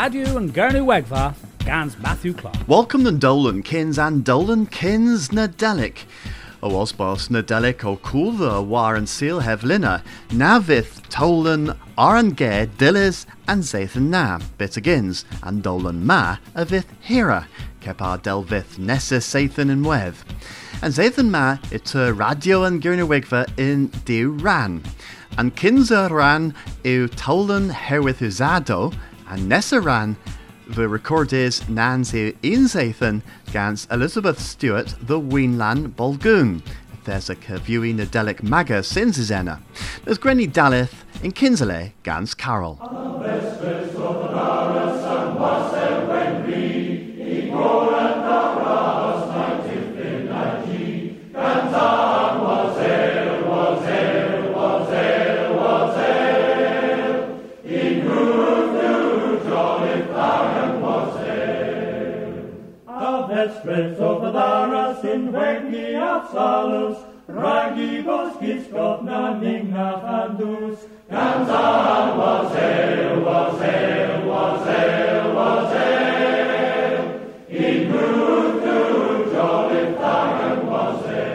Radio and Gernu Wegva, Gans Matthew Clark. Welcome to Dolan Kins and Dolan Kins Nadelic. O osbos Nadelic o Kulva war and seal hevlina, Navith Tolan Arangare Dillis and Zathan Na, Bitagins, and Dolan Ma avith Hira, Kepar Delvith Nessa Sathan and Wev. And Zathan Ma it radio and Gurnu Wegva in Di Ran. And Kinza Ran u Tolan Herwith Uzado, and Nessa Ran the recordés Nancy Insathan gans Elizabeth Stewart the Weenlan Bolgoon. There's a Cavuy Nadelic Maga Sinzizena. There's Granny Dalith in Kinsale gans Carol. Vespres of Adaras in Vegi Absalus, Ragi Boskiskov na Ningna Fandus, Ganzan was el, was el, was el, was el, in Ruth to Jolly Tagan was el.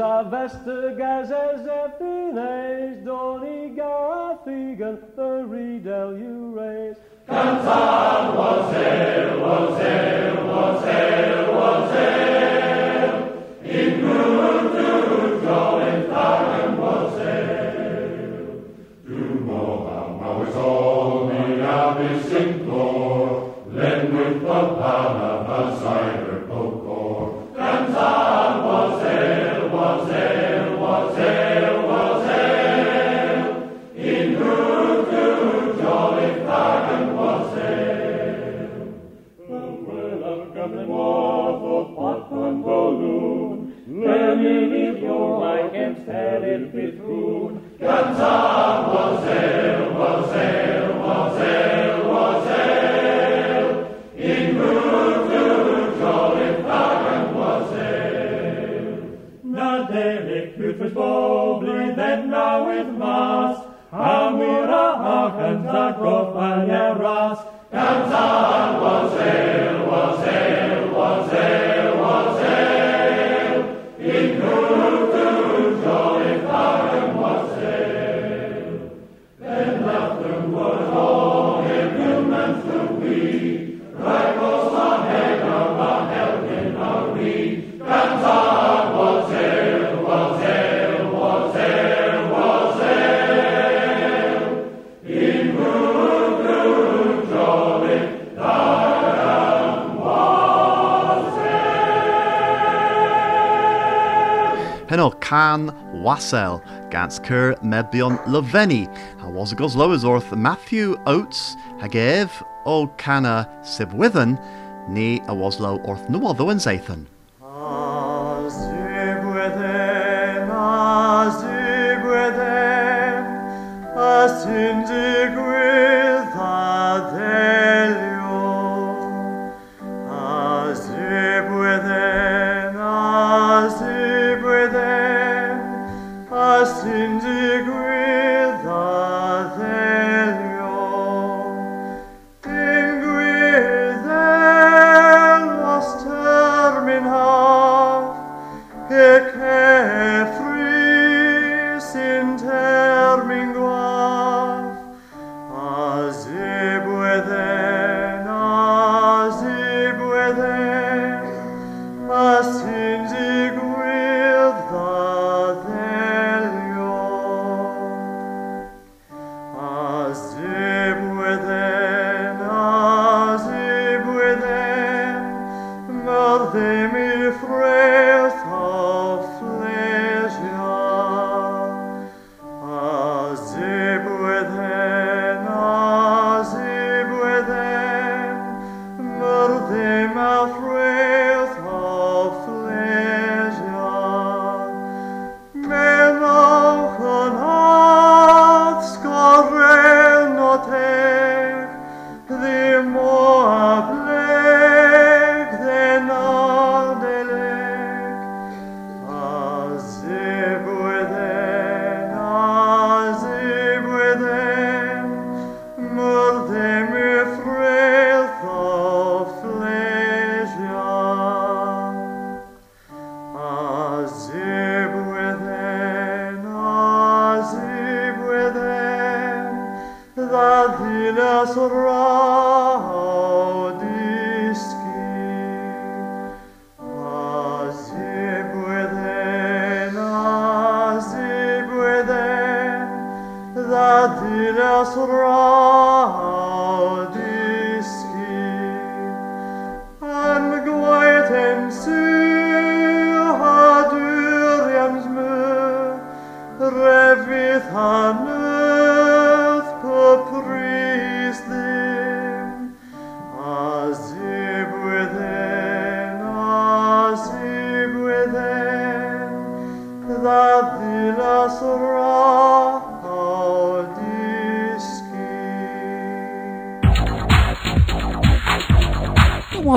Avestres, avestigaz, ephiles, doni garathigan, the redel you raise. Ganzan was el, was el, was el, was el, in Ruth to Jolly Tagan was el. Du Moab, Mawis all me abyss implore, Can Wassel gans Ker Mebion Loveni. How was Lowersorth Matthew Oates Hagev O Canna Sibwithen Ni a waslo orth no other Zathan. Ceffrys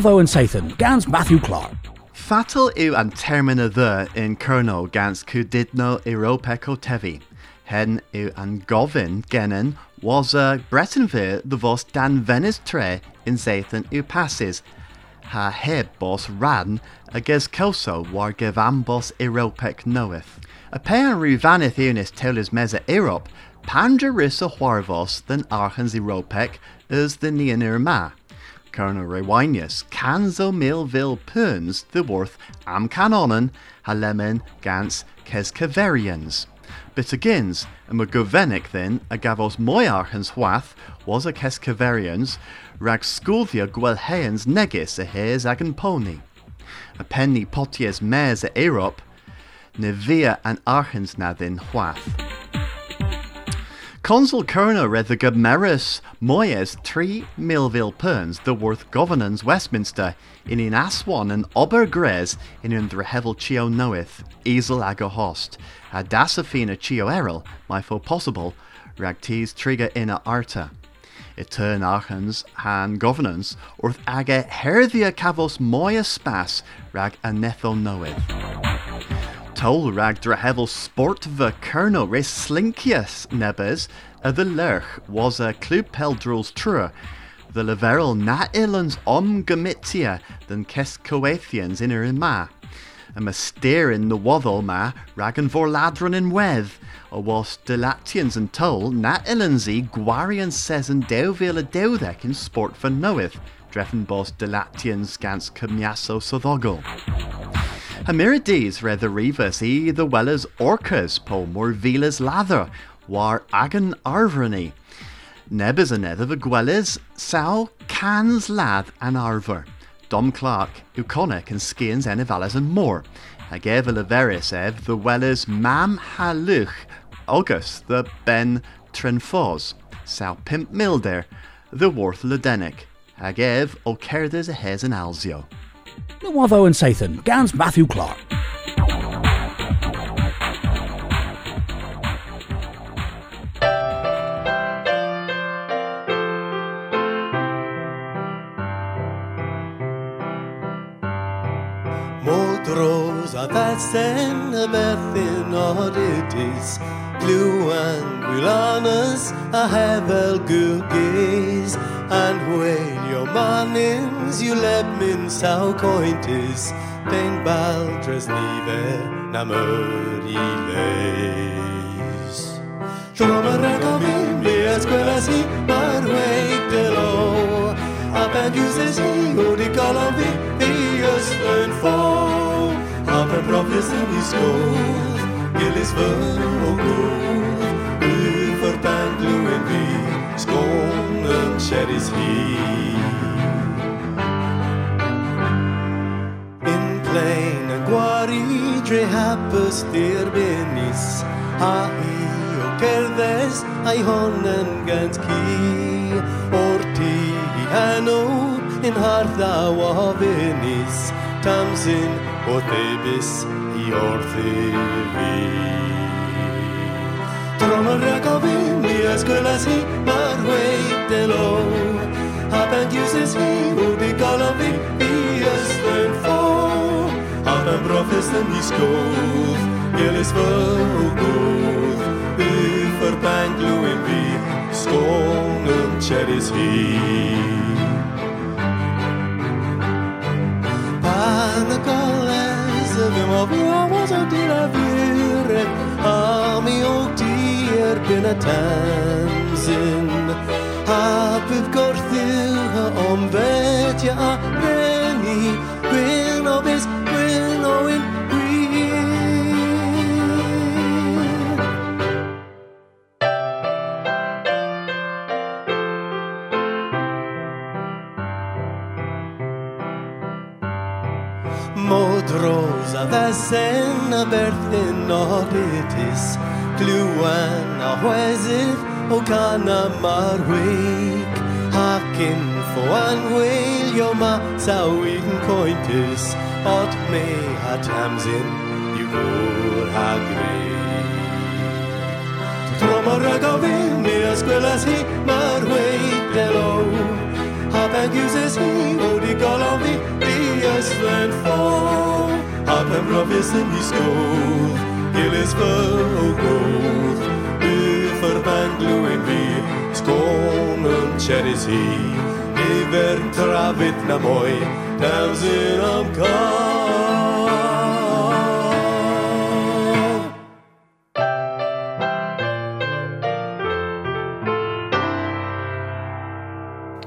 Nwatho and Sathan, Gans Matthew Clark. Fatal yw an termina the in Cerno gans cwdidno Europeco tevi. Hen yw an Govin genen was a Bretonville the vos dan Venice tre in Zathan yw passes. Ha heb bos ran ages kelso war gevambos Europec knoweth. A pair ruvanith unis telis meza Europe, pangerissa huarvos than archens Europec is the neanir ma. Colonel Rewinius, Canzo Millville Perns, the worth Am Canonen, Halemen Gans Keskaverians. But agains, a McGovenic then, a Gavos Moyarchens Hwath, was a Keskaverians, rag Gwelheans Negis a Hares Agan Pony. A penny poties mares a Erop, Nevia and Archens Nadin Hwath. Consul read the Gomeris Moyes three Millville Perns the worth governance Westminster in in Aswan and Obergres in the Hevel Chio knoweth, Easel Ago Host, a Dasafina Chio Errol, my for possible, Ragtees Trigger in a Arta. Etern Archens han governance, orth age Herthia Cavos Moya Spas, rag Anetho knoweth. Tol rag drehevel sport the kerno res slinkius nebes, a the lerch was a club peldrils trua, the leverel na illans om gamitia than kes coethians in er ma. A myster in the waddle ma, ragan vor ladron in weth, a was delatians and tol na illansi guarian says and deuvil a deudek in sport for knoweth, drefen bos delatians gans cymniaso soddogol. Hamirides read the rivas e the wellers orcas po more vilas lather, war agan arvrani. Nebes a nether the gwellis sal cans lath an arver. Dom Clark, Uconic and skins enivales and more. I gave a leveris ev the wellers mam haluch, August the ben trenfos, sal pimp milder, the worth ledenic. I gave o cerdes a hes and alzio. Nwatho and Sathan, Gans Matthew Clark. Modros a thatsen a bethin oddities Glue and Guilanus a hevel good gaze And when let min sao cointis Ben baldres nive na murri leis. Troma recovin mi esquelasi mar weik de lo Up and uses he who de colovi Vius learn for Up and profis in his school Gillis ver og god Ufer band en vi Skånen kärris hi Plain and guari Tre happus dir benis Ha i och kerdes Ai honen gans ki Orti i hano In hartha wa venis Tamsin och tebis i orthi vi Tromar rakavin i eskulas hi Mar wait lo Happen uses he who de galavi i östern få Happen professen i skov Gillis för och god Ufer banglo in vi Skånen kärris hi. Panacolas Vim av was a dilla vire Ami og dir bin a tansin Hapydd gorthyw ha om vetja a reni Gwyn o bys, Modros a ddasen a berthyn odditis Glwan a hwesydd o gan a mar weig Hacin fo anweilio ma sawyn cointus Od me a tamsin yw gwr ha greu Tromor a gofyn mi ysgwelas hi mar weig delo Hap ag uses hi o di golofni brofus yn i sgwdd, Gilis fy o gwdd, Bydd yr ben glwyn fi, Sgôn yn cherries hi, Nifer trafod na mwy, Naws yn am.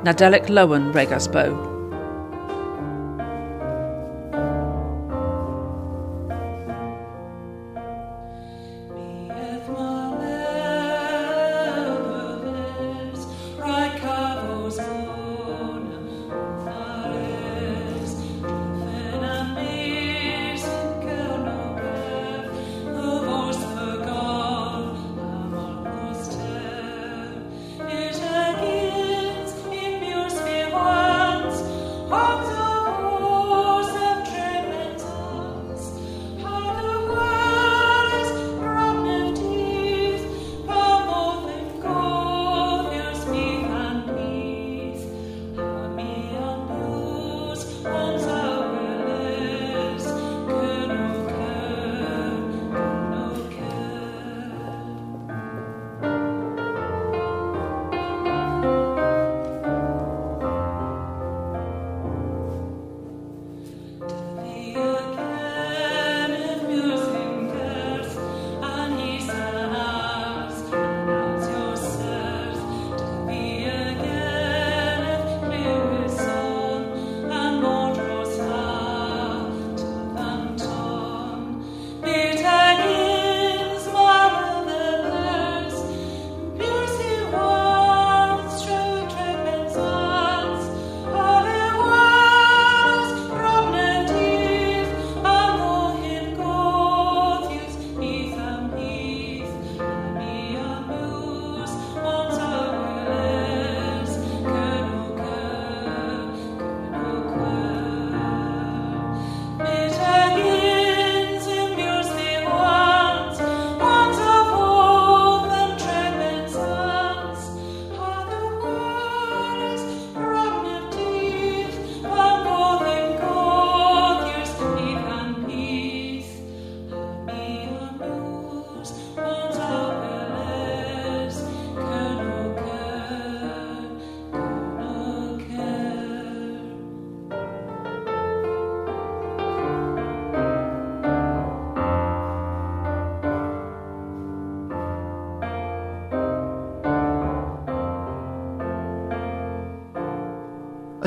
Nadelic Lowen Regas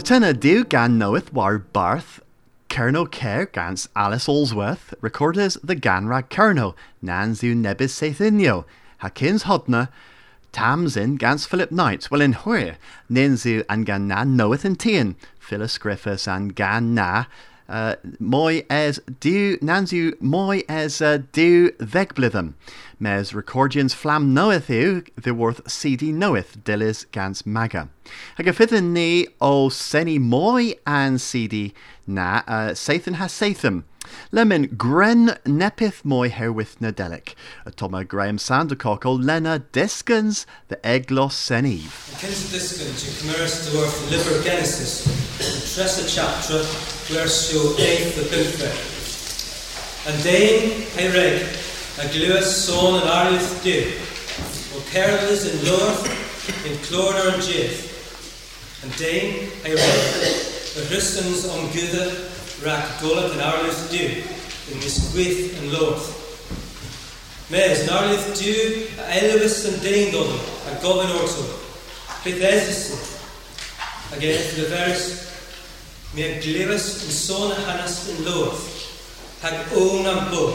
Tena diw gan knoweth war Barth Kerno Care gans Alice Olsworth recorded the Ganrag Kerno Nans u nebis seithinio Hakins hodna Tamsin gans Philip Knight. Well in where Ninzu and gan na knoweth in tien Phyllis Griffiths and gan na uh, moi es diw nanzu moi es uh, diw vegblitham mes recordians flam knoweth you, the worth CD knoweth dillis gans maga. Ag a ni o seni moi an CD na uh, Sathan has Satham. Lemon gren nepith moi herwyth na delic. A Graham Sandercock o Lena Diskins the eglos seniv. Kins Diskins y cymrys dwrth Liber Genesis, Tresa chapter, versio 8 the Bilfred. And hey reg, a gluas son and arluth du, o perlas in Lorth, in Clorna and Jith. And Dane, hey reg, the Christians on Guda, raak golat en arluth du in mis gwith en loth. Mes, an arluth du a elvis an deindol a gofyn orto. Peth esis ag eith le vers mi a glivas yn son a hanas yn loth hag own am bo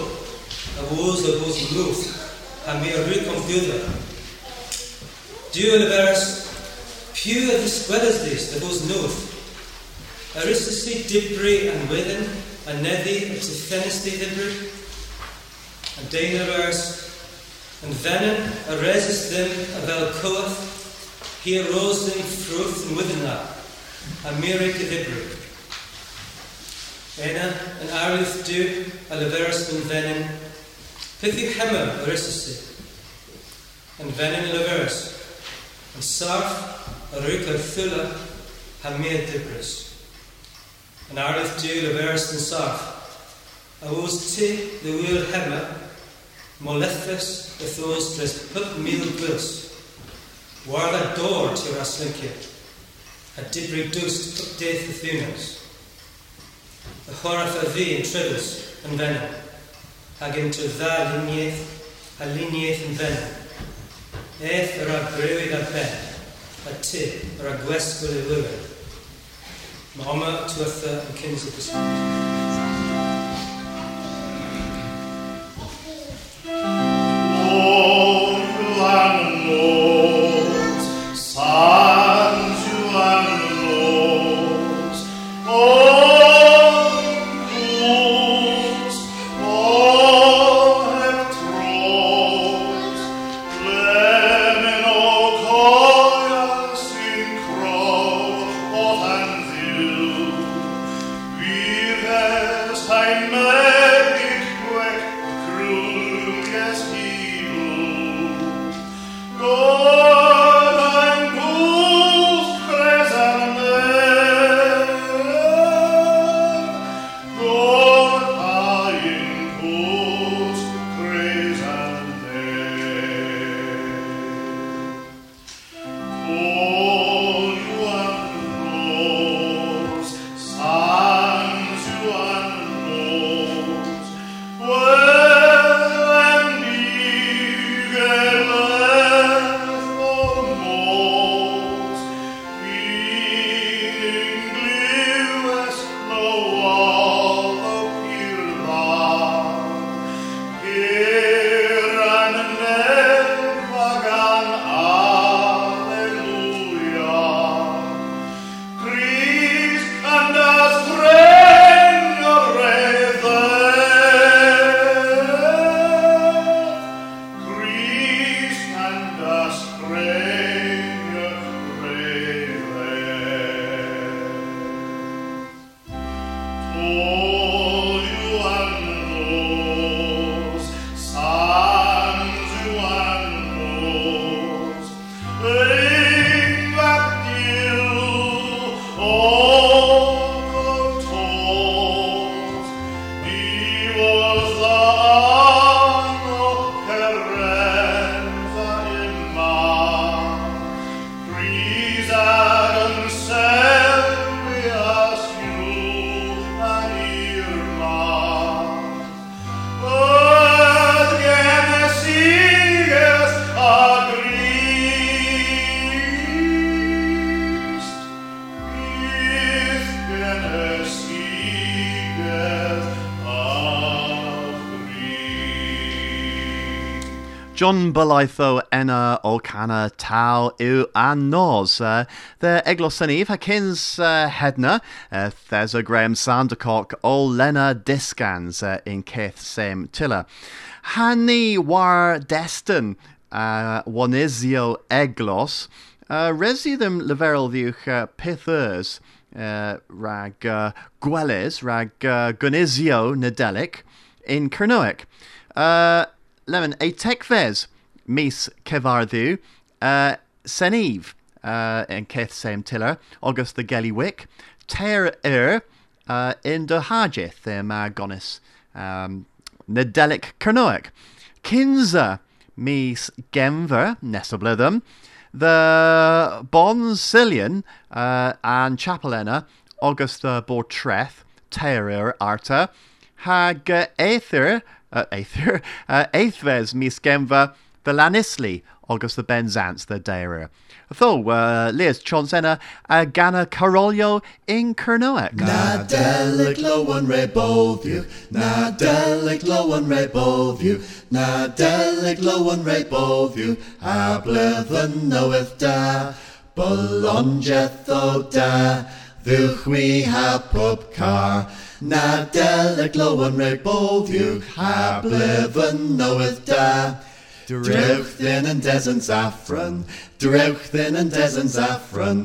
a wos a bos loth a mi a rwyc am gyda. Du le vers Pew a north. Aristus dibri and within, a neddi at y ffenesti dibri, a dain ars, and venom a resis them a fel coath, he arose them and within that, a mirig dibri. Ena an arluth du a leveris and venom, pithy hema Aristus, and venom leveris, and sarf a ruka thula mir dibris. An arluth du le vers yn saf. A oes ti the wyr hema, molethus y thos dres pwp mil gwils. War that door ti'r aslincio. A dibri dwst pwp deith y thunas. Y choraf a fi yn trydus yn fenna. Ag yn ty dda liniaeth a liniaeth yn fenna. Eth yr a brewyd ar ben. A ti yr a gwesgwyl i wywyr. Mae oma twytha yn cyns y John Balaitho enna o cana tau yw a nos. Uh, the eglos yn ef, Hakins uh, hedna, uh, Thesa Graham Sandercock o Lena Discans uh, in Keith Sem Tilla. Hanni war destin uh, wanizio eglos, uh, resi them uh, pithers uh, rag uh, gweles, rag uh, gunizio nadelic in Cernoic. Uh, Lemon, a tekfes mis cefarddiw, uh, senif uh, yn ceth sem tiller, August the Gellywick, ter er uh, in de hajith ym uh, gonis um, Nadelic Cernoic. Kinza mis Genver, Nessoblythum, the Boncillion uh, and Chapelena, August the Bortreth, Terror Arta, hag Aether, uh, Aether, uh, Aethves mis Genver, the Lanisli, August the Benzants, the Deirer. Tho, uh, Liz Chonsena, uh, Gana Carolio in Cernoec. Na delig lo yn re bodd yw, na delig lo yn re bodd yw, na delig lo yn re bodd yw, a bledd yn newydd da, bolongeth o da, ddiwch wi ha pob car, Nadel y glo yn rei bob yw, a yn newydd da. Drewch ddyn yn des yn saffron, drewch ddyn yn des yn saffron,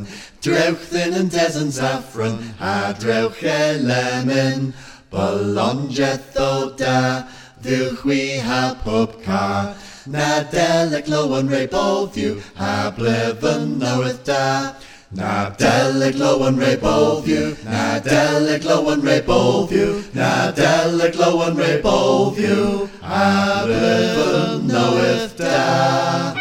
drewch ddyn yn des yn saffron, a drewch e lemon, bolongeth o da, ddiwch wi ha pob car. Na del y glo yn rei bob yw, a blefyn newydd da. Na delig lo an re both you. Na delig lo an re both you. Na delig lo an re both you. Abevan knoweth da.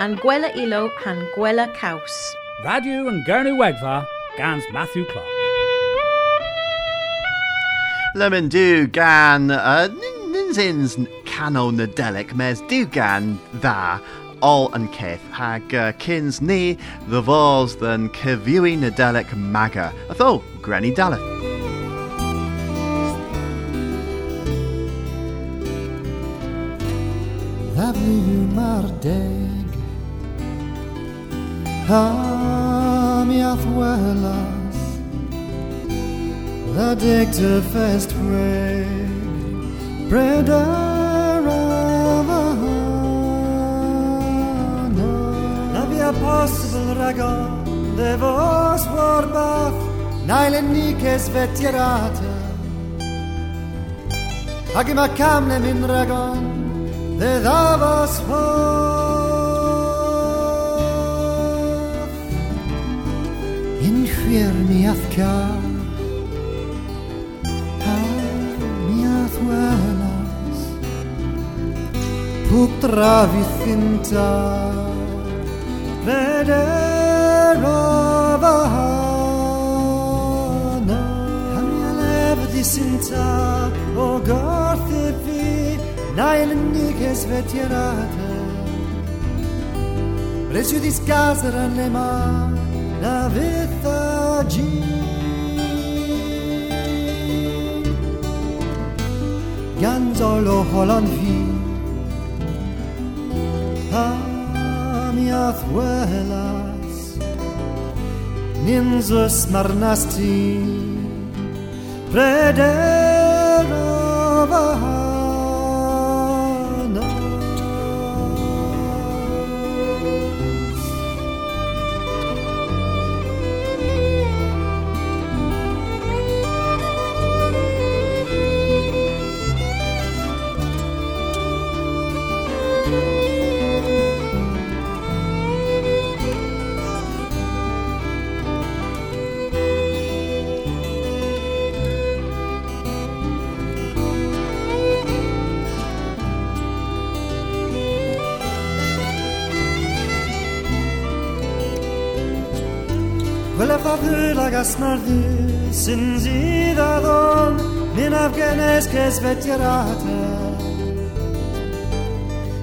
An gwella ilo han gwella caws. Radio and Gurney Wegva, Gans Matthew Clark. Lemon do gan uh, ninsins cano nadelic mes do gan dda all and kith hag uh, kins ni the vos than cyfiewi nadelic maga. Atho, Granny Daleth. Ddaflu mar deg Ha mi athwelas The deg to fest reg Breder of a hana via possible ragon De vos war bath Naile nikes vetierata Hag ima kamne min ragon De davos hof In chwir Pwg drafi thinta Veder of a hana. Ha mi alef di sinta O garth y fi Nail niges vetierata Resu dis gazer an le ma Na vitha gi Ganzolo holan fi Ha athwelas Ninzus marnasti Preder of a hana Quella favur la gasmardu Sin zidadon Min afgenes que svetierata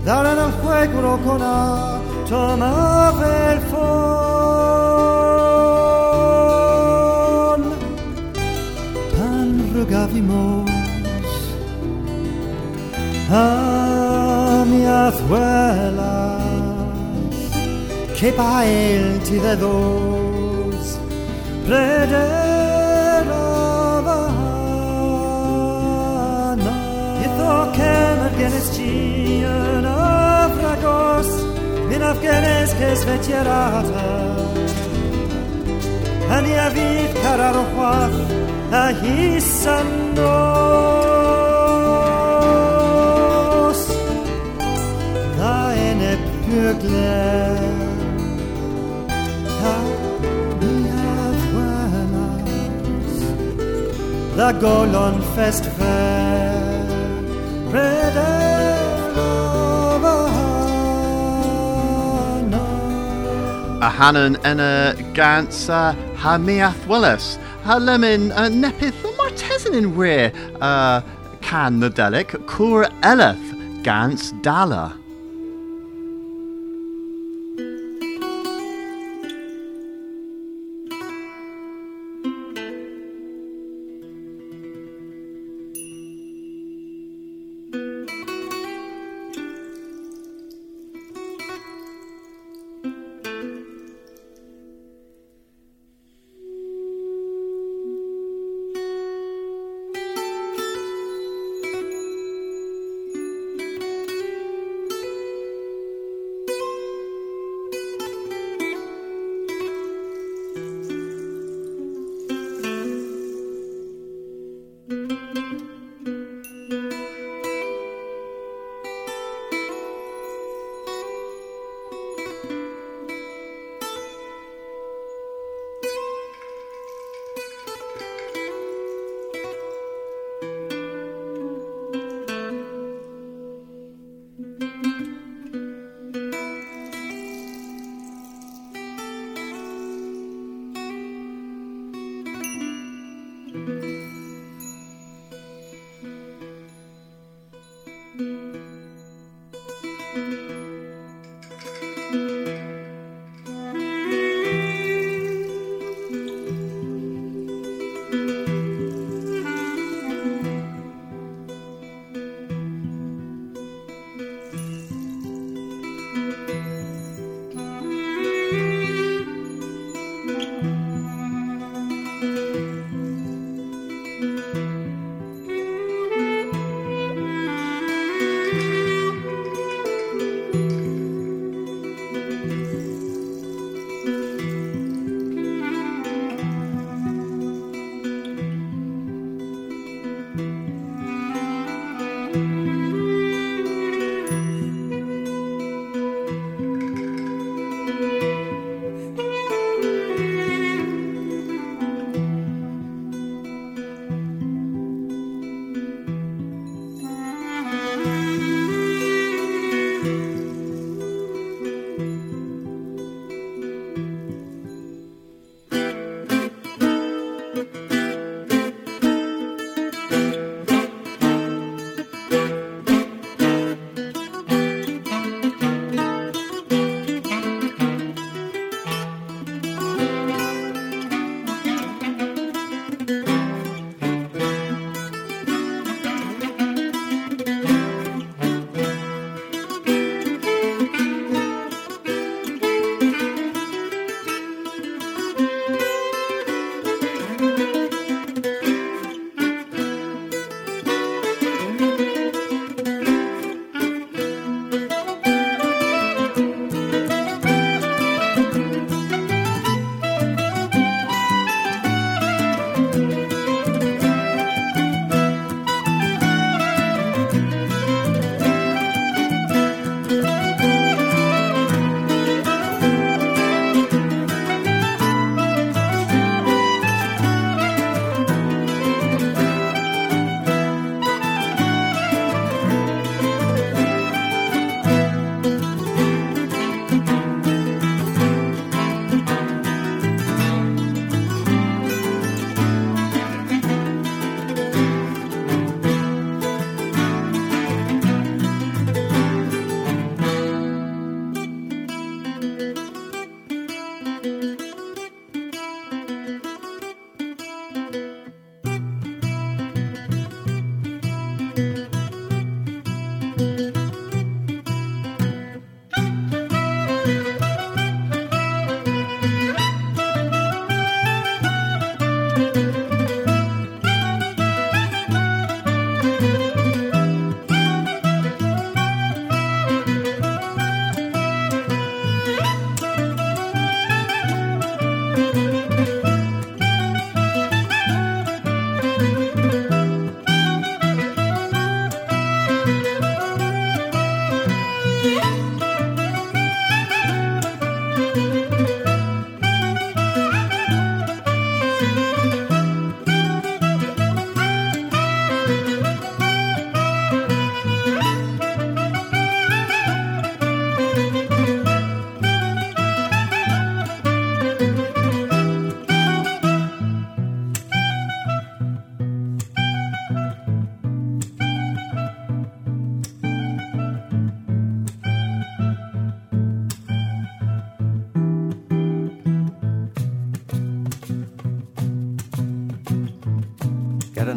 Daran al juego rocona Toma fel fon. Pan rugavimos A mi azuelas Preder of a hana Itho ken ar genes ti yn afragos Min af genes kes vetierata Ani a fydd carar o chwath A hisan nos Da en e Da golon fest fer Preder of a hana A enna gansa ha miath willis. Ha lemon uh, nepith martesan in rear can nadelic cur eleth gans dala.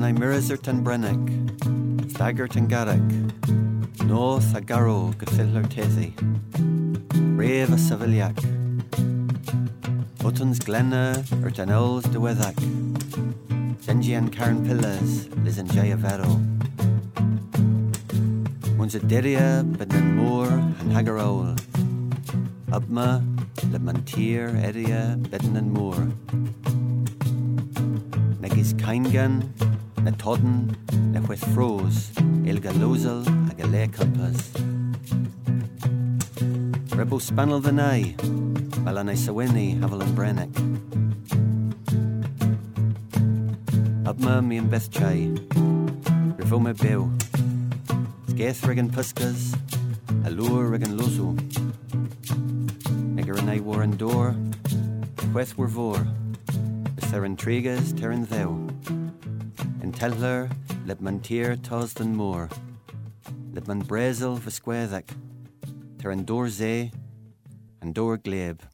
Mirzert an Brennick, Staggart an Garrick, Nóth a garó go fillar téí, Réamh a Saviliaach, Buttons glenne ar den els de weach, Genji an Karen Pillas lis an Jay a Vero. A diria bed an mór an hagaróil, Abma le man tír eria beden an mór. Negis kaingan na todan le chuith frós il go losal a go lécampas. Rebú spanal the nai, well an sa winni hafel an brennic. Abma mi an bethchai, rifo me bew, Sgéith rigan puskas, a lure rigan losu. Negar an war an door, chuith war vor, is er there intrigas ter an theu. Tellar le man tír tas den mór, le man fa squaach, tar an zé an dór gléb.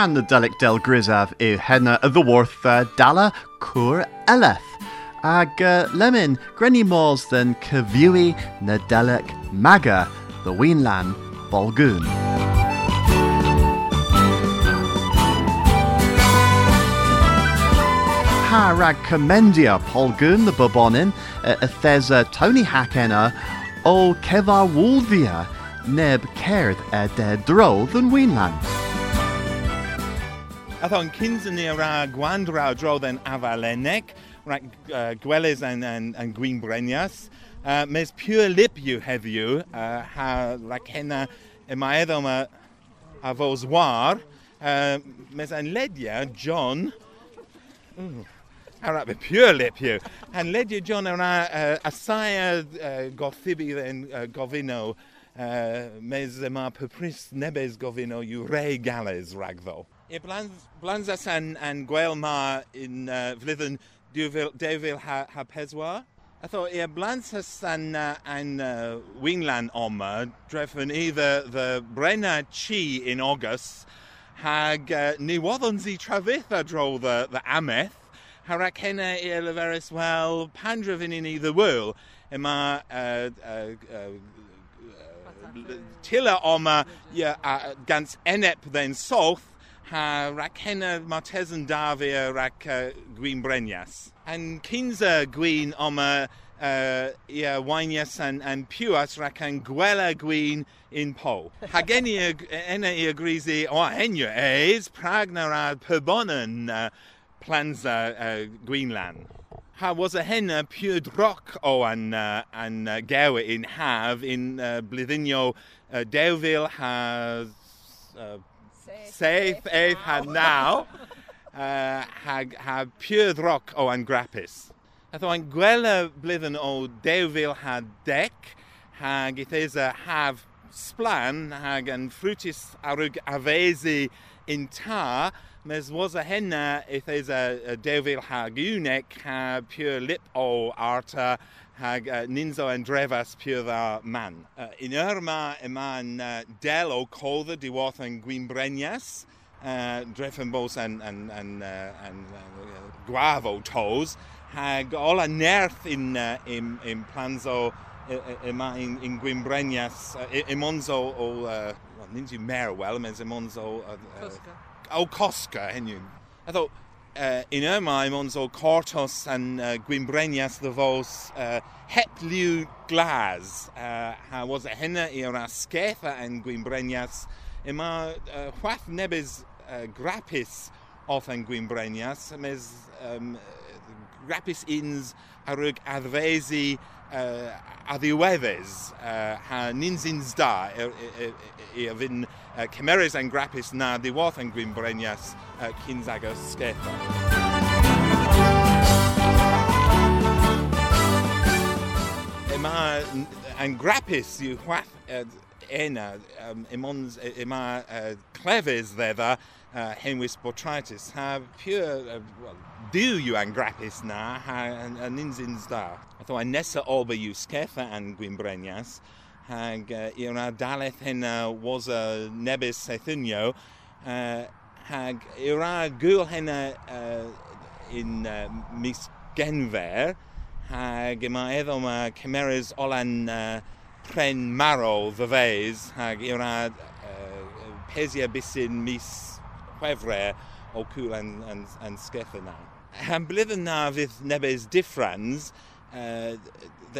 Can Nadelic del Grisaf i henna ddyworth uh, dala cwr eleth. Ag lemon grenny mors than cyfiewi Nadelic maga, the Weenlan Bolgoon. Ha rag commendia Polgoon the Bobonin, uh, Thesa Tony Hackena, o Kevar Wolvia, neb a de dro than Weenland. Athon cynsen ni ra gwandra dro than avalenek, ra uh, and, and, and gwyn brenias. Uh, mes pure lip you have you, uh, ha ra henna y mae eddo ma a fos war, uh, mes an ledia John, Ooh. Ara be pure lip you. And ledia John ara uh, asaya uh, gothibi then uh, govino uh, mes ma pepris nebes govino you re gales ragddo. E blanz as an, an gwell ma in uh, flydden 2024. Atho, e blanz as an, uh, an uh, winglan oma, drefen i the, the Brenna Chi in August, hag uh, ni waddon si trafitha dro the, the ameth, harak hena i eleferus, well, pandrefyn i ni the world, yma uh, uh, uh, tila oma yeah, uh, gans enep then solth, ha rac hena martesan davia rac uh, gwyn brenias. An kinza gwyn oma uh, ia wainias an, an piwas rac an gwela gwyn in po. Hageni ena i agrisi o henio eis pragna rad perbonan uh, planza uh, Greenland. Ha was a henna pure droc o an, uh, an uh, gawe in have in uh, blydynio uh, Dewville has uh, safe eith ha now uh, ha, ha pure droc o an grapis. Atho an gwela blydyn o Dewville ha dec hag ithesa haf splan hag an frutis arug avesi in tar mes was a henna if there's a, a devil hag unek ha pure lip o arta hag uh, ninzo and drevas pure man. Uh, in Irma eman uh, del o colda diwath and gwynbrenias, uh, drefen bos and, and, and, uh, and uh, guavo toes, hag all a nerth in, uh, in, in planzo yma in, in gwynbrenias, uh, imonzo o, uh, well, ninju mer well, mes imonzo... Uh, uh, o Cosca. I thought uh, in ymaim ons o cortos an uh, gwymbrenias the fos uh, hep liw glas. Uh, ha was a henna i o'r asgetha an gwymbrenias yma uh, chwath nebys uh, grapus off an gwymbrenias mes um, grapus ins harwg adfesi uh, a ddiweddus uh, ha nins ins da i a e, fyn uh, cymeres yn grapus na ddiwodd yn gwyn brenias uh, cyns ag ysgetho. Yma yn grapus yw hwath uh, ena, um, ymons, yma uh, clefys ddedda, uh, henwys botrytis. Ha pure, uh, well, dyw yw yn grapus na, ha yn unsyns da. Atho a nesa olba yw sgetha yn Gwyn Brenias, hag uh, i'r ardalaeth hynna was a nebys seithynio uh, hag i'r gwyl hynna uh, in uh, mis genfer hag yma eddo ma cymerys olan uh, pren maro ddyfeis hag i'r uh, pesia bysyn mis chwefre o cwl yn, yn, yn sgeth yna. Han blydd yna fydd nebys diffrans, uh,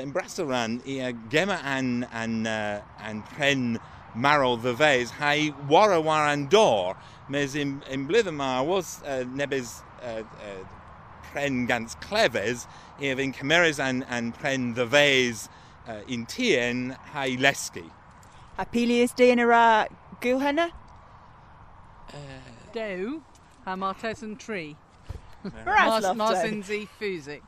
yn brasaran i a gema an, an, uh, an pren marol ddyfeis hai wara war an dor mes in, in blydd yma was uh, nebys uh, uh, pren gans clefes i a fy'n cymerys an, an pren ddyfeis uh, in tien hai lesgi. A pili is di yn yr uh, dew a Martesan tree. Mars, Marsin Z Fusic.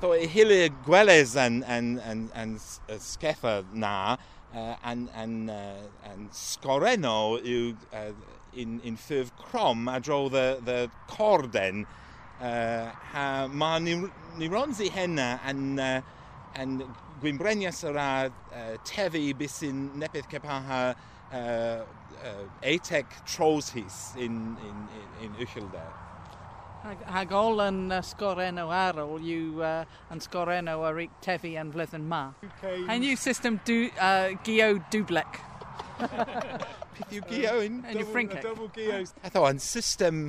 So i hili gweles yn, yn, yn, yn sgetha na, uh, yn, yn, yn uh, sgoreno yw uh, in, in ffyrf crom a dro the, the corden. Uh, ha, mae neurons i henna yn, uh, yn gwynbrenias yr a uh, tefu bus sy'n nepeth cepaha ATEC Trowsys in, in, in, in Uchelda. Hag ol yn uh, sgorenno arol yw uh, yn sgorenno ar eich tefi yn flyddyn ma. Okay. A new system do, uh, geo dublec. Peth yw geo yn double, Ffrinceg. double geos. Atho, yn system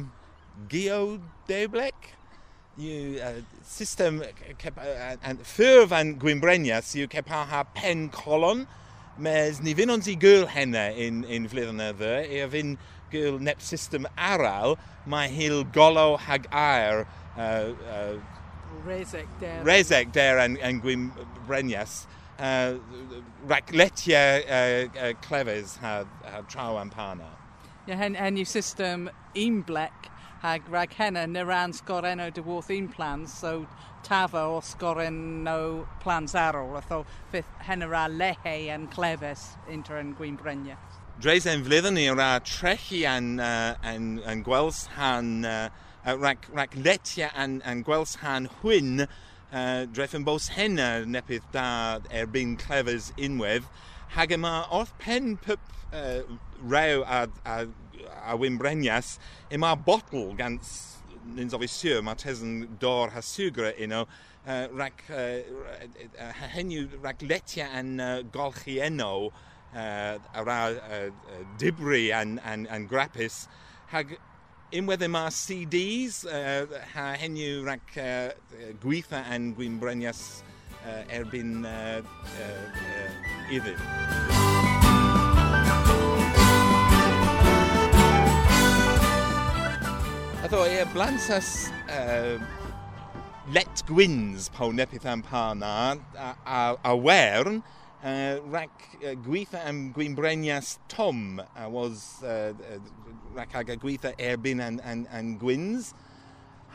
geo dublec? yw uh, system uh, ffyrf yn Gwynbrenias yw cepa ha pen colon. Mes ni fyn ond i gyl henne yn, yn flirnyddo, e a fyn gyl nep system aral, mae hil golo hag air uh, uh, Rezek der. Rezek der yn, yn gwym brenias. Uh, racletia uh, uh, clefys ha, ha traw am pana. Ie, hen, hen yw system un blec hag rag henna na ran sgor dy warth un plan, so tafa o sgoren no plans arol, atho fydd henera lehe yn clefes inter yn gwyn brenia. Dreis yn flydden ni o'r trechi yn, uh, yn, yn gwels han, uh, rac, rac letia yn, gwels han hwyn, uh, dreffen bos henna nepydd da erbyn clefes unwedd, hag yma o'r pen pyp uh, rew a, a, a wynbrenias, yma botl gan nins ofi siw, mae tesyn dor ha siwgra yno, uh, rhac, uh, henyw rhac letia yn uh, golchi eno, uh, ar a uh, dibri an, an, an grapus, hag unwedd yma CDs, uh, ha henyw rhac uh, gweitha yn gwynbrenias uh, erbyn uh, uh, uh, iddyn. Ydw i, blantas uh, ehm, let gwyns pawn nepeth am pana a, a, a wern, ehm, uh, rhac uh, gweitha am gwynbrenias Tom a was ehm, uh, uh, rhac ag a gweitha erbyn an, an, an gwyns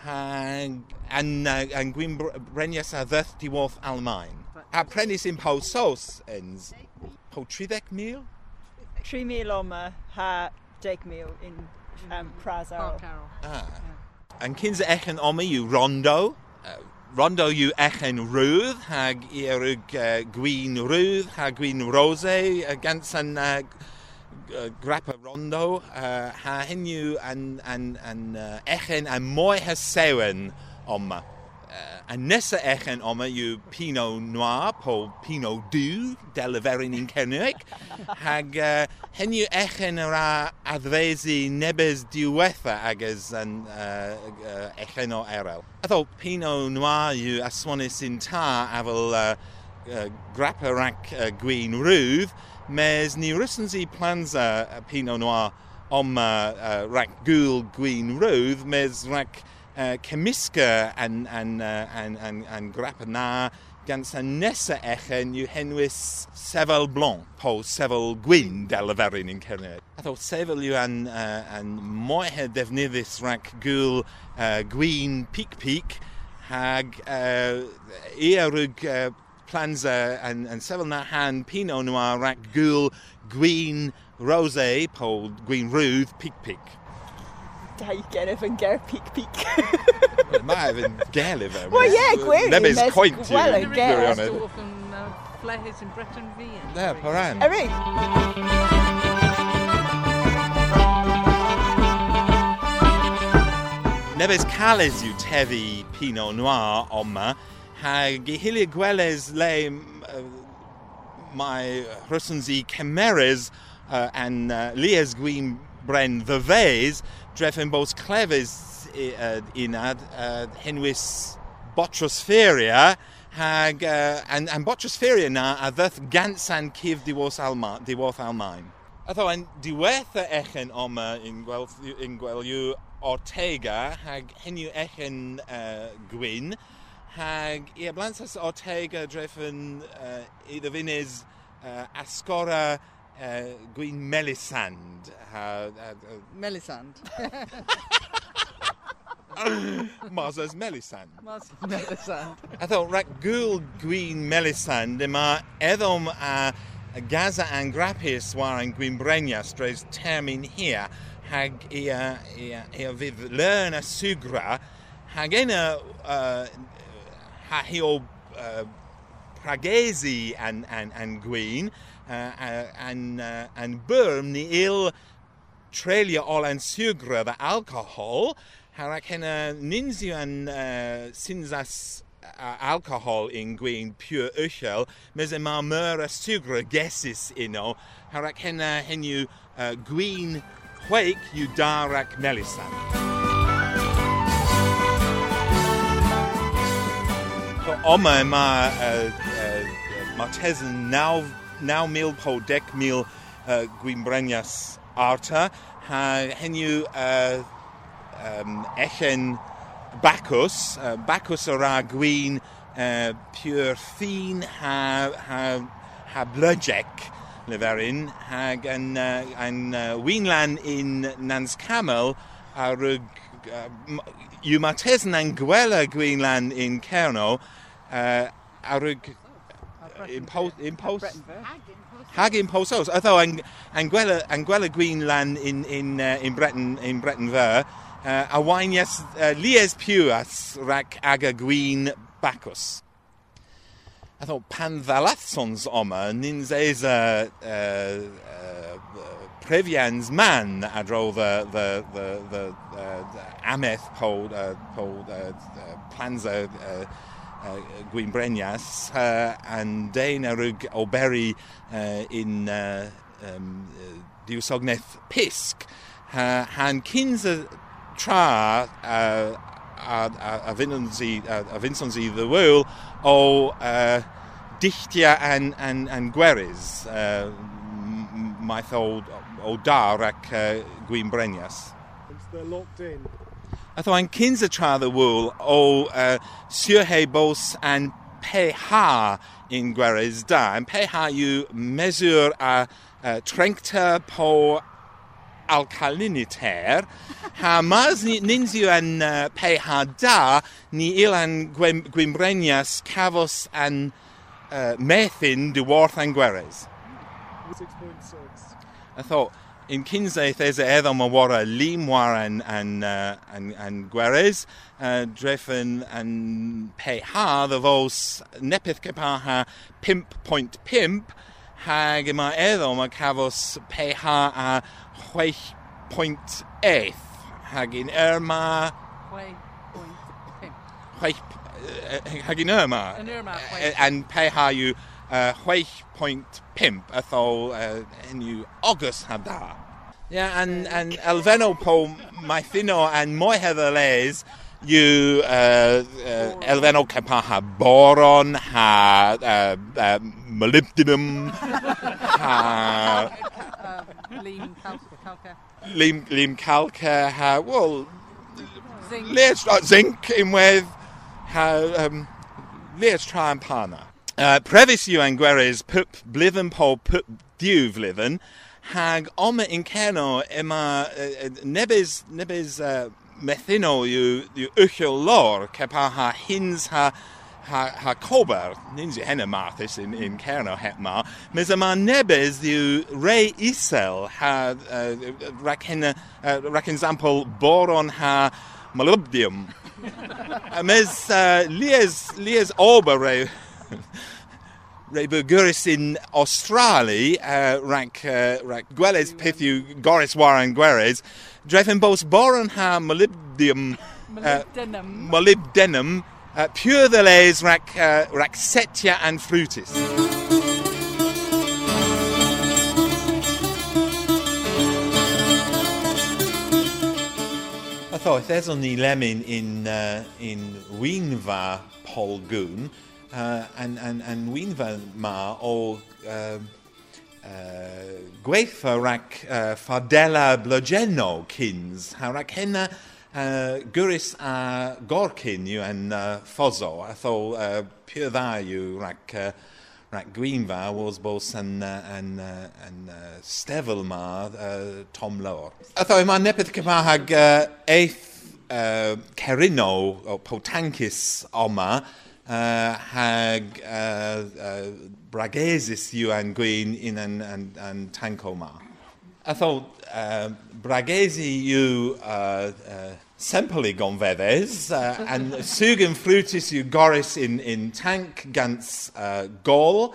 hag an, uh, an gwynbrenias a ddyth diwodd Almain. A prenis yn paw sos ens. Paw 30 mil? 3 oma ha 10,000 mil um, Pras Arw. Ah. Yeah. Yn cyns echen omi yw rondo. Uh, rondo yw echen rwydd, hag erwg uh, gwyn rwydd, hag gwyn rose, uh, gans yn uh, uh, grappa rondo. Uh, ha hyn yw an, an, an uh, echen a moe hysewen oma a nesa echen yn oma yw Pinot Noir po Pinot Du del y ferin cernig. Hag uh, hyn yw echen yr a addfeisi nebys diwetha agos yn uh, uh, echen o erel. Atho Pinot Noir yw aswanus un ta a fel uh, uh, grappa rac uh, gwyn rwydd, mes ni rysyn si planza Pinot Noir om uh, uh, rac gwyl gwyn rwydd, mes rac... Uh, uh, cemisga a'n, an, uh, an, an, an grap na gan sa nesa echen yw henwys sefel blanc, po sefel gwyn del y ferin yn cernydd. A ddo sefel yw an, uh, an moehe defnyddus rhac gwyl uh, gwyn pic pic, hag uh, i arwg uh, planza yn, yn sefel na han pino nhw a rhac gwyl gwyn rose, po gwyn rwydd pic pic. Da i gennyf yn ger pic pic. Mae efo'n gelif e. Wel ie, gwir. Nebys coint yw. Wel, yn ger. Stwff yn uh, flehys yn Breton fi. Ne, paran. Eri? Nebys calus yw teddi Pinot Noir oma, hag i hili gweles le uh, mae rhysons i cymerys uh, an uh, lias gwyn bren ddyfes, dref yn bos clefys uh, unad, uh, henwys botrospheria, hag uh, an, an botrospheria na a ddyth gansan cif diwos Alma, diwoth Almain. Atho, yn diwetha echen oma yn gweld, yn gweld yw Ortega, hag hen yw echen uh, gwyn, hag i ablansas Ortega dref yn uh, iddo fynes uh, asgora uh, gwyn Melisand. Ha, uh, uh, Melisand. Moses Melisand. Mas Melisand. Atho, rhaid gwyl gwyn Melisand yma eddom a Gaza an grapus war an gwyn brenias dres termyn hir hag i a, i a, i a fydd learn a sugra hag enna uh, ha hi o uh, pragesi and, and, and gwyn, and, uh, and byrm ni il treulio ol yn sugra the alcohol, harach hena ninsiw an uh, sinzas uh, alcohol in gwyn pure uchel, mes e ma myr a sugra gesis uno, harach hena henu uh, gwyn hweik yw darach melisan. Oma ma uh, uh, ma tesen mil po dec mil uh, gwynbrenias arta. Ha henu uh, um, echen Bacchus, uh, Bacchus ora gwyn uh, pure ffin ha, ha, ha leferin hag yn, uh, yn uh, in Nans Camel a rwg uh, yw ma Gwynlan in Cerno uh, a rwg impost, impost hag imposos atho yn, yn gwela, yn gwela Gwynlan in, in, uh, in Breton in Breton ver uh, a wainias uh, lies piwas rac aga gwyn bacchus. I thought pan ddalathsons oma nins eis a uh, uh, previans man adro the the the the, uh, the ameth po uh, po uh, uh, planza uh, uh, gwyn brenias uh, and dein arug oberi uh, in uh, um, uh, diwsogneth pisg uh, han y tra uh, a, a, a i the wyl o uh, dichtia an, an, an gweris uh, o, o dar ac uh, gwyn brenias. They're locked in. Atho yn cyns y tra the wyl o uh, siwrhau bos an pH in gweris da. Yn pH yw mesur a uh, trencta po alkaliniter, ha mas ni, nins yw yn uh, pH da, ni il an gwymbrenias cafos an uh, methin dyworth an gweres. 6.6. I thought, in these edha mawara limwar and and uh, and and Guerrez, uh, Drefen and Peha the vols nepith kepaha pimp point pimp hag ma edha ma cavos Peha a huech point eth hag in erma huech point pimp. Huech hag in erma and Peha you 6.5 athó inniu August hadá. Yeah, and and elveno po my fino and moi heather you uh, uh, elveno kepa ha boron ha uh, uh, molybdenum ha lim calca lim lim calca ha well zinc. let's zinc with ha um, let's try and pana uh, previs yw pup blithen po pup diw flithen, hag oma in ceno yma uh, nebys, nebys uh, methino yw, yw uchel lor, cepa ha hins ha ha, ha cober, nins yw hena marthys in, in cerno het ma, mes yma nebys yw rei isel ha, uh, rac uh, rac example, boron ha molybdium. A mes uh, lies, lies ober rei, rei burguris in Australi, uh, rac, uh, rac gweles peth yw goris waran gweres, drefen bos boron ha molybdium, uh, Molybdenum. molybdenum, uh, pure the les rac, uh, rac setia and frutis. I thought there's only lemon in uh, in Wynfa Polgoon, uh, yn, yn, yn wynfen ma o um, uh, gweithio rhac uh, ffadela blygenno cyns. Ha rhac hynna uh, gwrys a gorcyn yw yn uh, ffoso. A tho uh, pure dda yw rhac, uh, rhac gwynfa was bos yn, yn, yn, yn uh, stefel ma uh, Tom Lawr. A tho yma nepeth cyfahag uh, eith uh, cerino o potancus oma Uh, hag uh, uh, bragesis yw yn gwyn in yn, yn, yn tanco ma. I thought uh, bragesi yw uh, uh, sempoli gonfeddes uh, and sugen frutis yw goris in, in tank gans uh, gol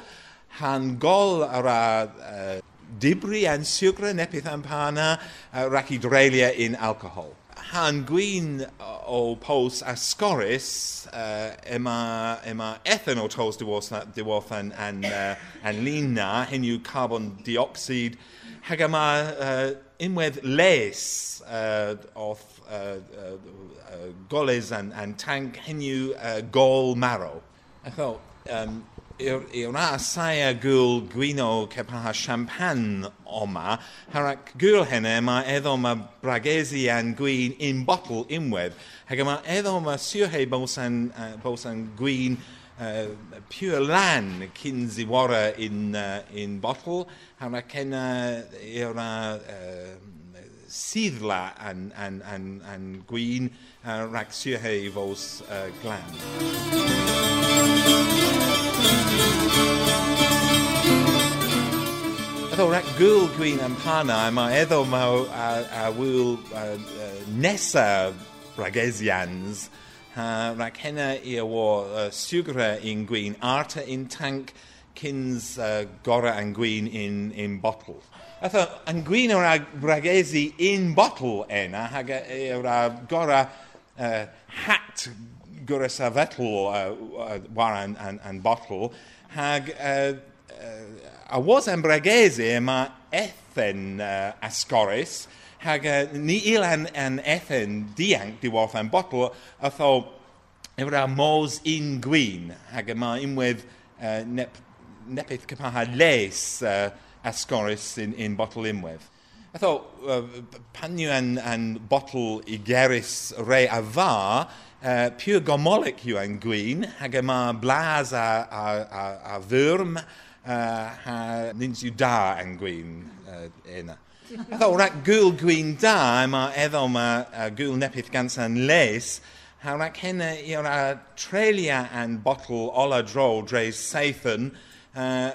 han gol ara uh, dibri and sucre nepith ampana uh, in alcohol. Han gwyn o pos ascoris uh, ema, ema ethanol tos diwrth an, an, uh, an lina hen yw carbon dioxide hag yma uh, unwedd les uh, off uh, uh, uh, goles and, and tank hen yw uh, gol marrow. I thought, um, yw'r saia gwyl gwino cepaha champagne oma, harak gwyl henne mae eddo ma bragesi an gwyn in bottle unwedd, hag yma eddo ma siwhe bosan, uh, bosan gwyn uh, pure lan cyn ziwara in, uh, in bottle, harak henne yw'r uh, siddla an, an, an, an gwyn uh, rhaid siwhe fos uh, glan. Eddo rhaid gwyl gwyn am pana, mae eddo mae a, a wyl nesa bragesians, uh, rhaid hynna i o uh, siwgra in gwyn, arta in tank, cyns uh, gora an gwyn in, in bottle. Atho, an gwyn o'r bragesi in bottle ena, hag o'r gora uh, hat gora sa fetl uh, uh, war an, an, an bottle, hag uh, uh, a bragesi yma ethen ascorus, hag ni il an, ethen dianc diwrth an bottle, atho efo'r a mos in gwyn, hag yma unwedd nep, nepeth cypaha les ascorus in, in bottle unwedd. I thought, uh, pan yw an, an bottle i geris re a fa, uh, pure gomolic yw an gwyn, hag yma blas a, a, a, a fyrm, uh, ha nins yw da an gwyn uh, yna. I thought, rak gwyl gwyn da, yma eddo ma uh, gwyl nepeth gans an les, ha rak hynna i'r a trelia an bottle ola dro dres seithyn, uh,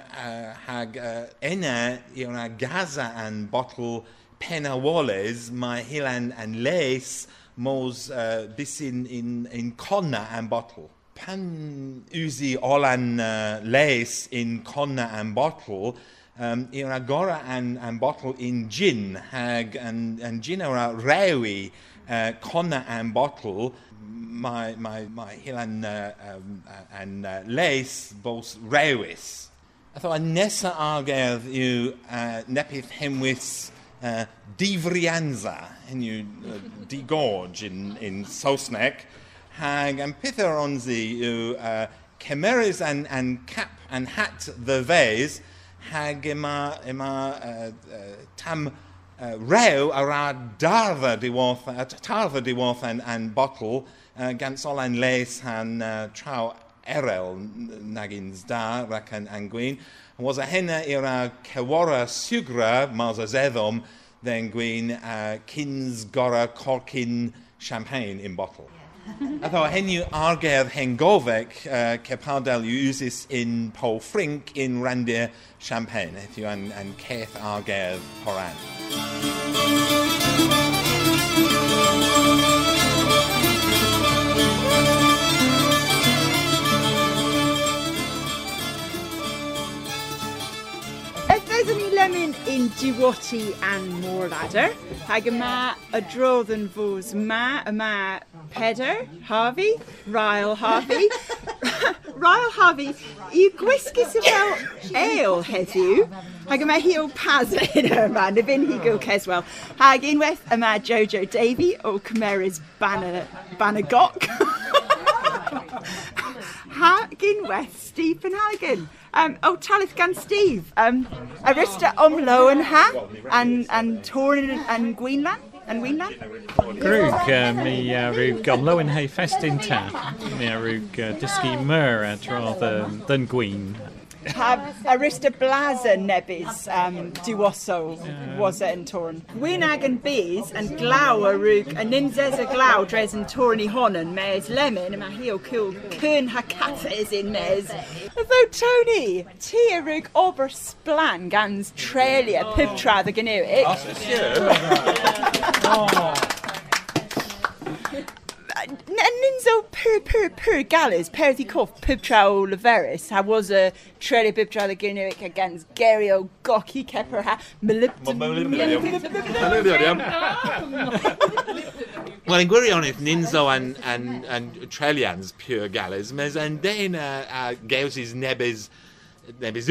hag uh, enna i'r a gaza an bottle penawolles, mae hilan an les, mos uh, in, in, conna an bottle. Pan usi olan uh, in conna an bottle, um, i'r agora an, an bottle in gin, hag an, an gin o'r rewi uh, conna an bottle, my, mae, mae hilan uh, um, an uh, les bos rewis. Atho, a nesa argerdd yw uh, nepith uh, difrianza, hyn yw uh, digorge in, in Saesneg, hag am peth o'r onzi yw uh, cemerys an, an cap and hat ddyfes, hag yma, yma uh, uh, tam uh, rew ar a darfa diwrth, uh, tarfa diwrth an, an botl, uh, gan solan les han uh, traw erel nagins da rac an, an gwyn. And was a henna i'r a cewara siwgra mas a zeddom then gwyn uh, cins gora corcin champagne in bottle. a ddo henyw argerdd hengofec uh, cepadel yw usis in Paul Frink in randir champagne. Heddiw an, an ceth argerdd horan. Lemon in Diwati and Morladder. Hag yma y drodd yn fos ma, yma Peder, Harvey, Ryle Harvey. Ryle Harvey, i gwisgus y fel eil heddiw. Hag yma hi o Paz yn yma, na fynd hi gwyl Ceswell. Hag unwaith yma Jojo Davy o Cymerys Banagok. Hargan West, Stephen Penhagen. Um, oh, Talith gan Steve. Um, Arista Omlo and Ha, and, and Torin and Gwynlan. Yn Wynlan? Grwg, uh, mi uh, rhyw gomlo yn hei ffestyn ta. Mi a rhyw uh, dysgu myr a drodd um, dyn gwyn Ha arista blaza nebis um, duoso was it in torn. Wyn ag yn bys yn glaw a rwg a ninzes a glaw dres yn torn i honan mes lemon yma hi o cwl cyn ha cates in mes. Although Tony, ti a rwg ober splan gans trelia pibtra the gynnywic. Ninzo per per per galas perdi cof pibtra o leveris ha was a trele pibtra the gynnywic against Gary o goki keper ha in yn gwirionedd, Ninzo and yn, yn Trelians pure galas, mes yn dein a, a gewsys nebys, nebys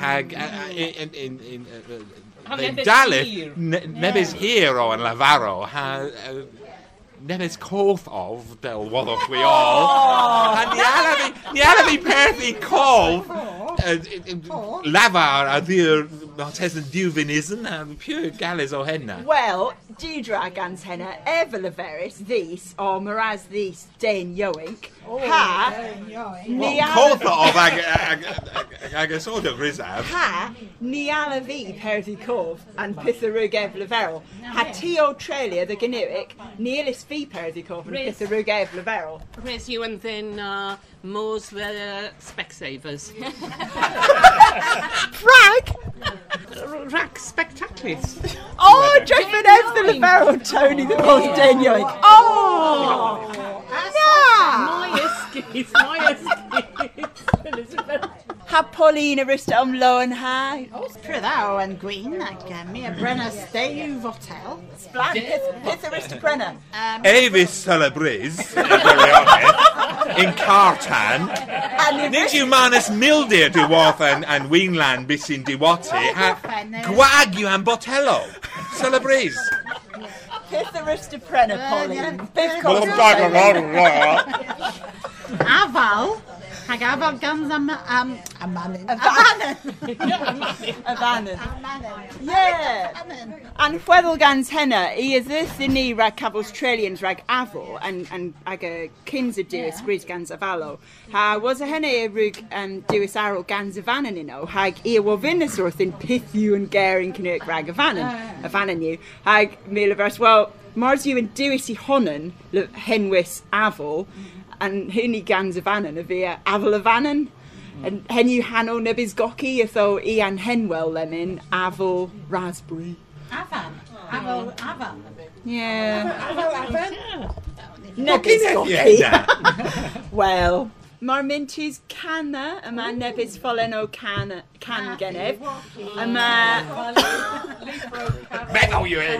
hag uh, uh, in, in, in, uh, Ha in nebys Dalith, hir. hero yn Lavaro, ha uh, nebys cof of del woddwch we all. A ni ala fi, ni ala fi perth i cof, lafar a ddi'r Martes yn diwfinism, a pure galas o henna. Well, Dudra gans henna, ever leveris, these, or Miraz this, Dane Yoink, ha, ni Cof ala, of ag, ag, ag, ag a sort of rizab. ha, ni ala fi perdi cof, and pitharug ev leveril. Ha ti trelia the gynnywic, ni elis fi perdi cof, and Rhys. pitharug ev leveril. Rhys you and then uh, Mo's oh, the Specsavers. Frag! Rack Spectaculars. Oh, Jeffin ev the leveril, Tony, the most Dane Yoink. Oh! My escapes, my escapes. Elizabeth. Ha Pauline arista om loan ha. Pryddaw yn gwyn ac uh, mi a Brenna Stew Hotel. Splan, pith, pith arista Brenna. Um, Avis Celebriz, in Cartan, nid yw Manus Mildir Dywoth and, and Weenland Bisin Diwati, ha Gwag yw am Botello, Celebriz. Pith arista Brenna, Pauline. Pith Wel, cos. afal, hag afal gans am, am, amanin. Amanin. Avanen. Yeah. And chweddol gans henna, i is this in ni rag caf Australians rag afo and and ag a kins a dewis gans avalo. Ha was a henna a rug um, dewis arrow gans avanen ino hag i wo vinus orth in pithu and garing canoe rag avanen avanen you. Hag mila vers well Mars you and dewis i honan le henwis avo and hynny gans avanen a via aval avanen. And hen yw hanol nebys goci ytho i an henwel lemon afo raspberry. Afan. Afal, afan. Yeah. Afal, afan. Nebys Gocinedd, goci. Well, Mae'r mintys Canna, yma Nefys ffolen o can, Can Genef. Yma... Meddwl yw e!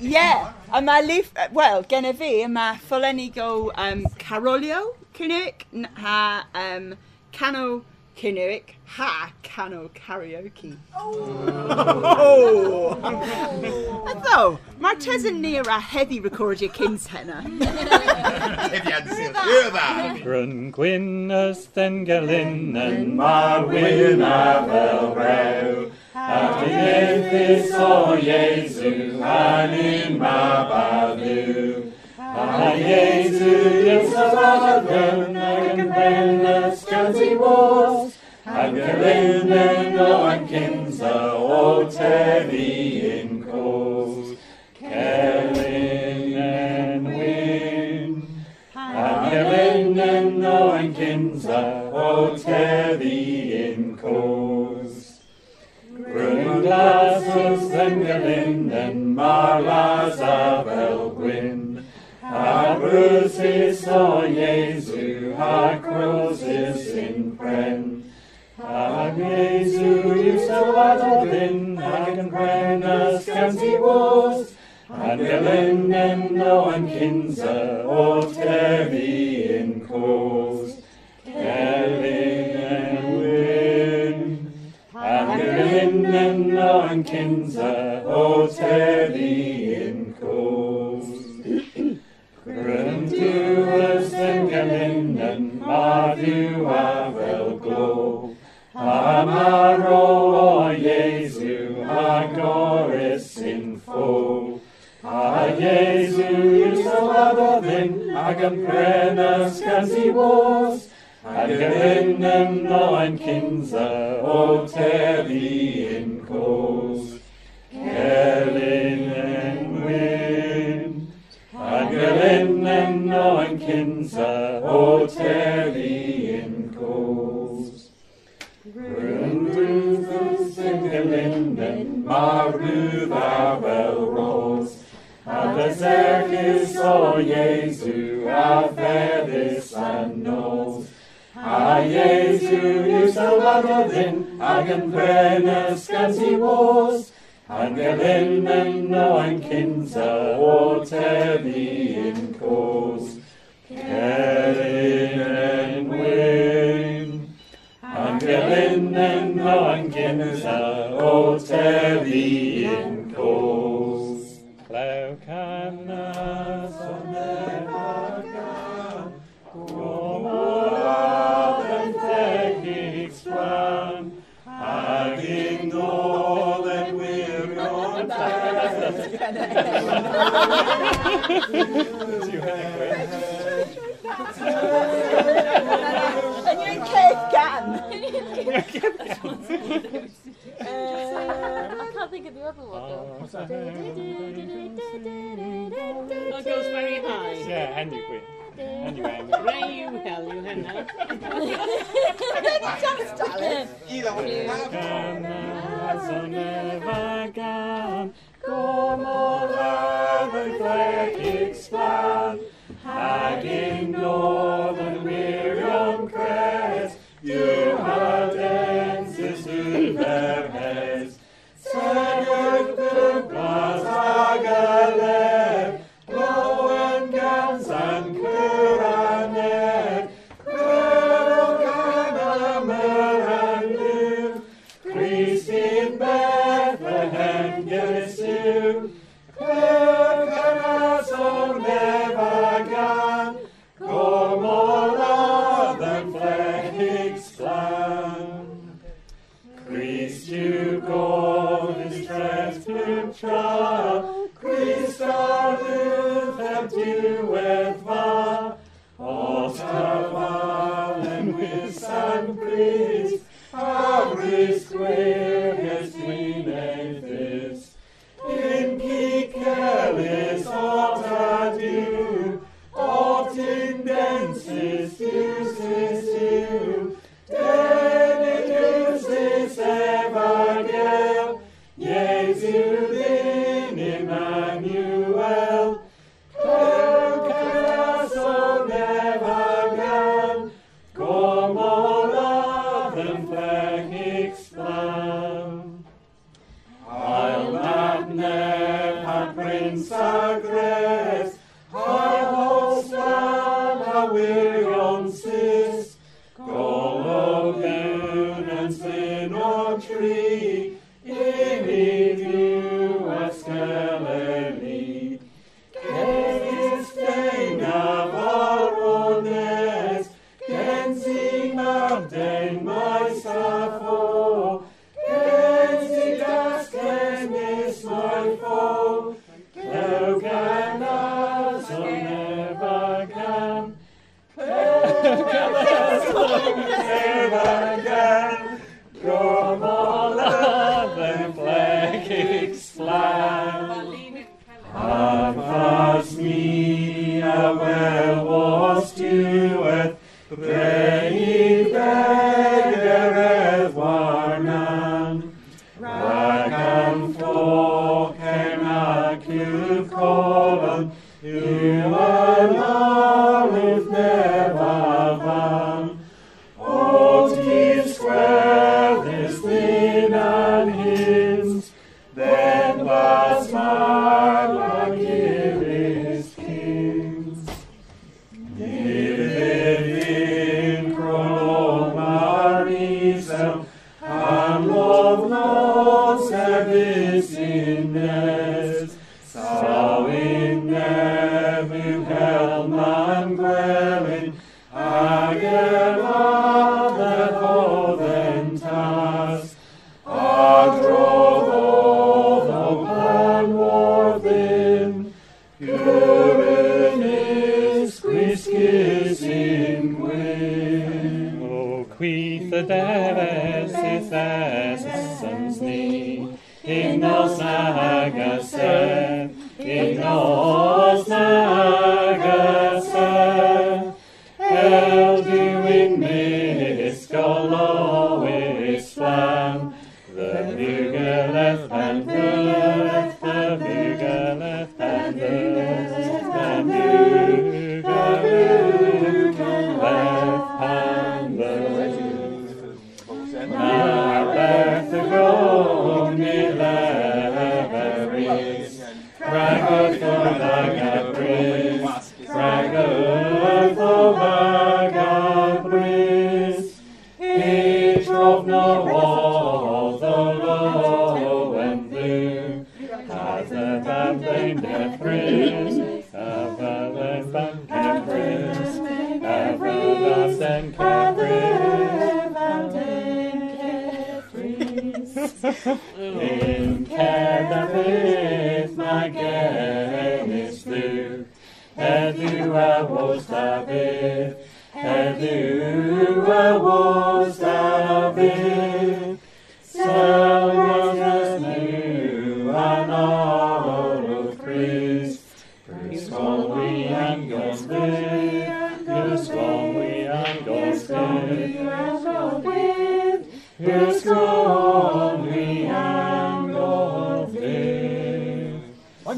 Yeah, yma Leaf, uh, Wel, genef fi, yma ffolen i go um, Carolio, Cynic, ha um, Cano cynnig, ha cano karaoke. Oh! oh. Although, mae'r tesyn ni a heddi recordio cyns henna. If you hadn't seen hear that. Ryn gwynnes den gelyn yn marwyn a fel rew. A dyneddus o Iesu a ni'n mabadw. A Iesu yw'r safadwn ac yn bennes gans i wos. Ac gelyn yn o yn cynsa o teddi yn cos. Celyn yn wyn. Ac Elin yn o yn cynsa o teddi yn cos. Gryn glasws yn gelyn yn marlas a fel A brwsys o Iesu a crosys yn pren. Ac Iesu yw sylwadodd ac yn pren ysgans i wos. Ac Elin yn o teddi yn cos. Elin yn wyn. Ac Elin yn o yn cynsa Grym diwys yn gelyn yn madw a fel glo. A marw o Iesu a goris yn ffo. A Iesu yw sylwadodd yn ac yn pren ysgans i wos. Angelinnen neuen Kinser, o Terry in Coast. Kerlingen Kinser, o Terry in Coast. Grundus Angelinnen, Maru Babel Rose. A Berserkis o Jesu, Fedis and Nose. A Jesu, you salvadodin, agen brenes gansi vos. Angelinnen neuen Kinser, o Tevi in Kos. Kerinen win. Angelinnen neuen Kinser, o Tevi in Kos. Laucanas on Gomorra techniques plan, Agin Northern we're on And you're cake gan. I can't think of the other one. That goes very high. Yeah, anyway. Anyway. Ray, you hell, you henna. Plan, Agin Northern Miriam Crest, you had dances in their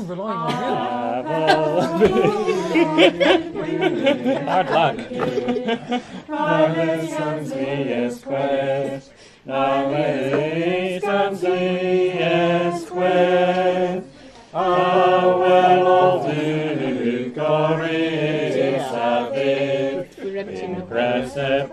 I'm relying on you. Hard luck. Renaissance quest. Renaissance quest. Ah, well, all do glories have it. Impressive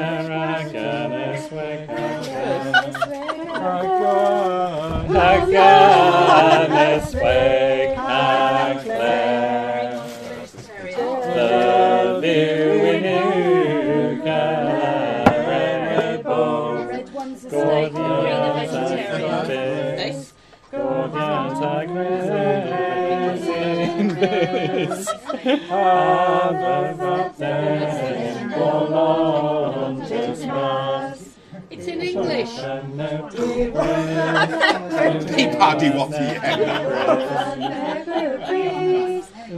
agressis Habet voluntas mas It's in English. Hey, Paddy Watty.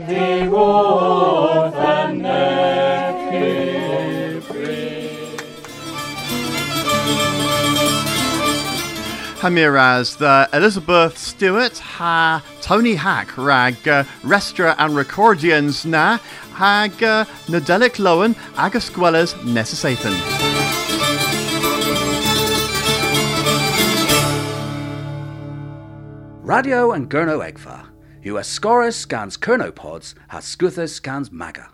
The wolf and nephew Hamiraz, the Elizabeth Stewart, ha Tony Hack, rag uh, Restra and Recordians na, hag uh, Nadelic Lowen, Agasquelas Nessasathan. Radio and Gurno Egfa. US Scorus scans Kernopods, has Scuthus scans Maga.